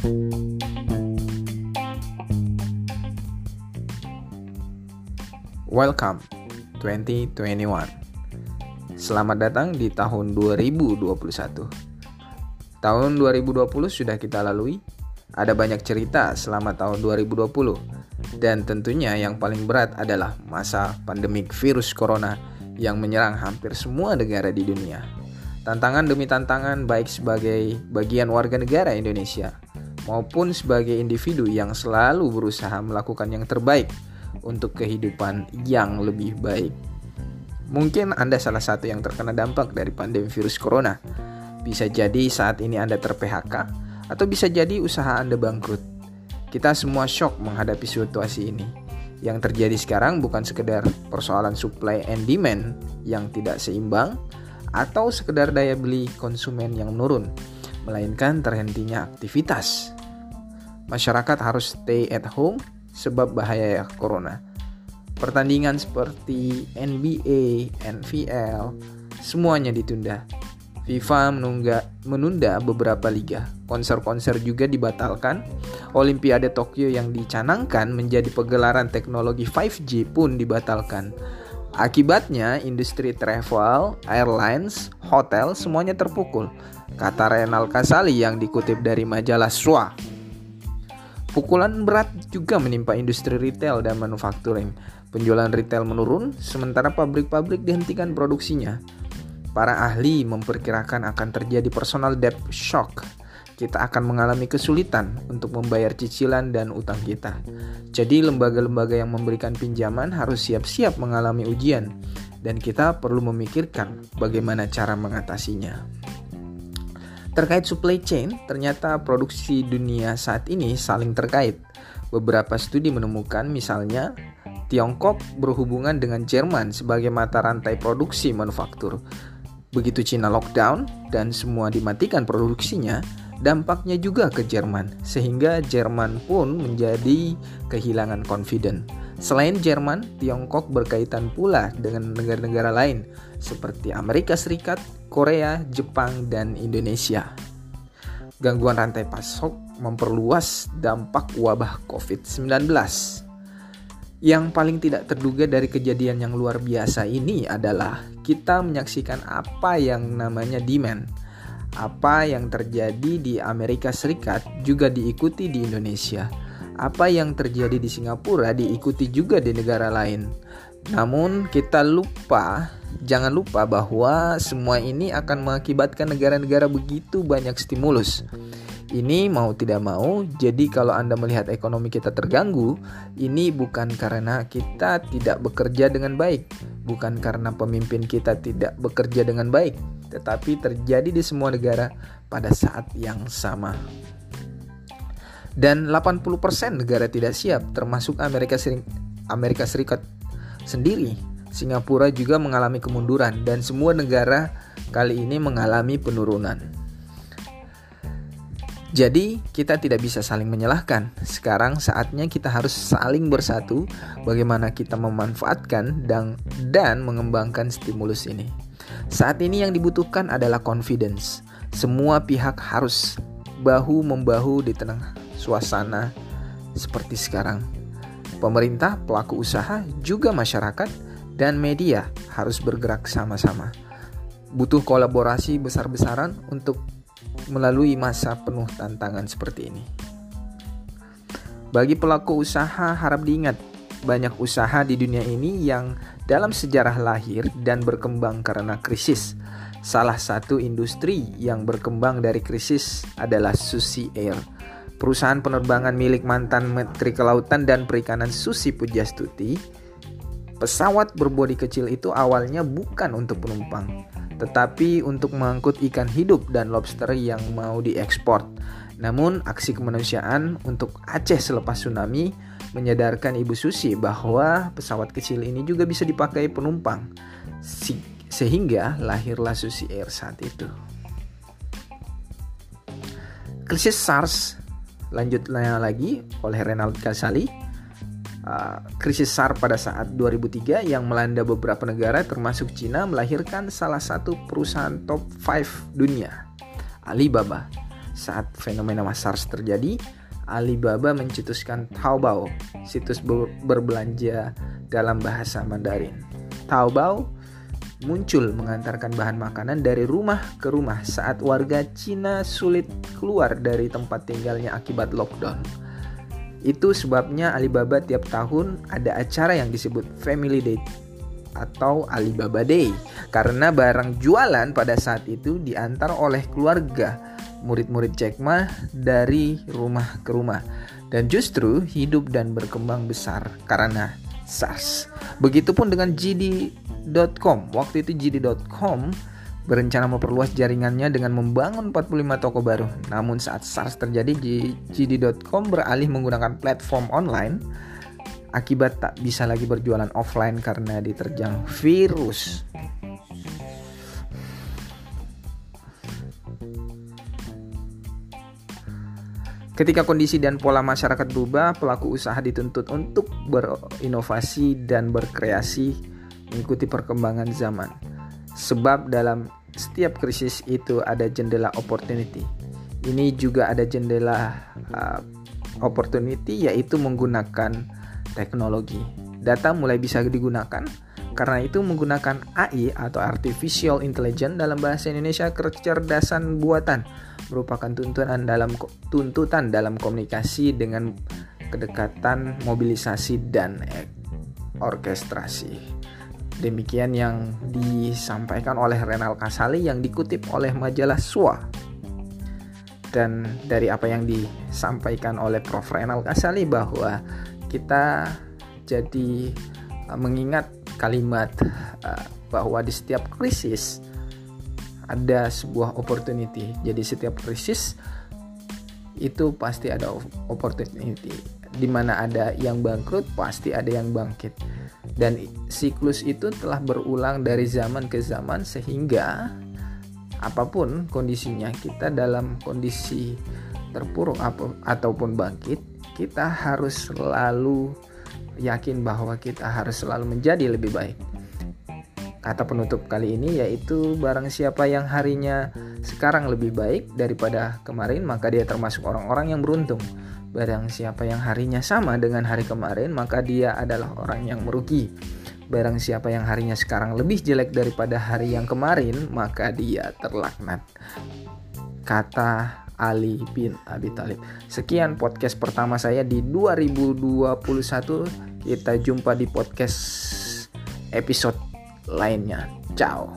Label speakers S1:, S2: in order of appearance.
S1: Welcome 2021. Selamat datang di tahun 2021. Tahun 2020 sudah kita lalui. Ada banyak cerita selama tahun 2020 dan tentunya yang paling berat adalah masa pandemik virus corona yang menyerang hampir semua negara di dunia. Tantangan demi tantangan baik sebagai bagian warga negara Indonesia maupun sebagai individu yang selalu berusaha melakukan yang terbaik untuk kehidupan yang lebih baik. Mungkin Anda salah satu yang terkena dampak dari pandemi virus corona. Bisa jadi saat ini Anda ter-PHK atau bisa jadi usaha Anda bangkrut. Kita semua shock menghadapi situasi ini. Yang terjadi sekarang bukan sekedar persoalan supply and demand yang tidak seimbang atau sekedar daya beli konsumen yang menurun, melainkan terhentinya aktivitas. Masyarakat harus stay at home sebab bahaya ya corona. Pertandingan seperti NBA, NVL, semuanya ditunda. FIFA menungga, menunda beberapa liga. Konser-konser juga dibatalkan. Olimpiade Tokyo yang dicanangkan menjadi pegelaran teknologi 5G pun dibatalkan. Akibatnya, industri travel, airlines, hotel semuanya terpukul. Kata Renal Kasali yang dikutip dari majalah Swa. Pukulan berat juga menimpa industri retail dan manufacturing. Penjualan retail menurun, sementara pabrik-pabrik dihentikan produksinya. Para ahli memperkirakan akan terjadi personal debt shock. Kita akan mengalami kesulitan untuk membayar cicilan dan utang kita. Jadi lembaga-lembaga yang memberikan pinjaman harus siap-siap mengalami ujian dan kita perlu memikirkan bagaimana cara mengatasinya. Terkait supply chain, ternyata produksi dunia saat ini saling terkait. Beberapa studi menemukan misalnya Tiongkok berhubungan dengan Jerman sebagai mata rantai produksi manufaktur. Begitu Cina lockdown dan semua dimatikan produksinya, dampaknya juga ke Jerman, sehingga Jerman pun menjadi kehilangan confidence. Selain Jerman, Tiongkok berkaitan pula dengan negara-negara lain seperti Amerika Serikat, Korea, Jepang, dan Indonesia. Gangguan rantai pasok memperluas dampak wabah COVID-19. Yang paling tidak terduga dari kejadian yang luar biasa ini adalah kita menyaksikan apa yang namanya demand. Apa yang terjadi di Amerika Serikat juga diikuti di Indonesia. Apa yang terjadi di Singapura diikuti juga di negara lain. Namun kita lupa Jangan lupa bahwa semua ini akan mengakibatkan negara-negara begitu banyak stimulus. Ini mau tidak mau, jadi kalau Anda melihat ekonomi kita terganggu, ini bukan karena kita tidak bekerja dengan baik, bukan karena pemimpin kita tidak bekerja dengan baik, tetapi terjadi di semua negara pada saat yang sama. Dan 80% negara tidak siap, termasuk Amerika Serikat, Amerika Serikat sendiri Singapura juga mengalami kemunduran dan semua negara kali ini mengalami penurunan. Jadi, kita tidak bisa saling menyalahkan. Sekarang saatnya kita harus saling bersatu bagaimana kita memanfaatkan dan dan mengembangkan stimulus ini. Saat ini yang dibutuhkan adalah confidence. Semua pihak harus bahu membahu di tengah suasana seperti sekarang. Pemerintah, pelaku usaha, juga masyarakat dan media harus bergerak sama-sama. Butuh kolaborasi besar-besaran untuk melalui masa penuh tantangan seperti ini. Bagi pelaku usaha harap diingat, banyak usaha di dunia ini yang dalam sejarah lahir dan berkembang karena krisis. Salah satu industri yang berkembang dari krisis adalah Susi Air. Perusahaan penerbangan milik mantan Menteri Kelautan dan Perikanan Susi Pujastuti Pesawat berbodi kecil itu awalnya bukan untuk penumpang, tetapi untuk mengangkut ikan hidup dan lobster yang mau diekspor. Namun, aksi kemanusiaan untuk Aceh selepas tsunami menyadarkan Ibu Susi bahwa pesawat kecil ini juga bisa dipakai penumpang. Sehingga lahirlah Susi Air saat itu. Krisis SARS lanjutnya lagi oleh Renald Kasali Uh, krisis SAR pada saat 2003 yang melanda beberapa negara termasuk Cina melahirkan salah satu perusahaan top 5 dunia, Alibaba. saat fenomena SARS terjadi, Alibaba mencetuskan Taobao, situs berbelanja dalam bahasa Mandarin. Taobao muncul mengantarkan bahan makanan dari rumah ke rumah saat warga Cina sulit keluar dari tempat tinggalnya akibat lockdown. Itu sebabnya Alibaba tiap tahun ada acara yang disebut Family Day atau Alibaba Day karena barang jualan pada saat itu diantar oleh keluarga murid-murid Jack Ma dari rumah ke rumah dan justru hidup dan berkembang besar karena SARS. Begitupun dengan JD.com. Waktu itu JD.com berencana memperluas jaringannya dengan membangun 45 toko baru. Namun saat SARS terjadi, JD.com beralih menggunakan platform online akibat tak bisa lagi berjualan offline karena diterjang virus. Ketika kondisi dan pola masyarakat berubah, pelaku usaha dituntut untuk berinovasi dan berkreasi mengikuti perkembangan zaman. Sebab dalam setiap krisis itu ada jendela opportunity. Ini juga ada jendela uh, opportunity yaitu menggunakan teknologi. Data mulai bisa digunakan karena itu menggunakan AI atau artificial intelligence dalam bahasa Indonesia kecerdasan buatan merupakan tuntutan dalam tuntutan dalam komunikasi dengan kedekatan mobilisasi dan orkestrasi. Demikian yang disampaikan oleh Renal Kasali yang dikutip oleh majalah SWA. Dan dari apa yang disampaikan oleh Prof. Renal Kasali bahwa kita jadi uh, mengingat kalimat uh, bahwa di setiap krisis ada sebuah opportunity. Jadi setiap krisis itu pasti ada opportunity. Di mana ada yang bangkrut, pasti ada yang bangkit dan siklus itu telah berulang dari zaman ke zaman sehingga apa pun kondisinya kita dalam kondisi terpuruk ataupun bangkit kita harus selalu yakin bahwa kita harus selalu menjadi lebih baik kata penutup kali ini yaitu barang siapa yang harinya sekarang lebih baik daripada kemarin maka dia termasuk orang-orang yang beruntung Barang siapa yang harinya sama dengan hari kemarin, maka dia adalah orang yang merugi. Barang siapa yang harinya sekarang lebih jelek daripada hari yang kemarin, maka dia terlaknat. Kata Ali bin Abi Thalib. Sekian podcast pertama saya di 2021. Kita jumpa di podcast episode lainnya. Ciao.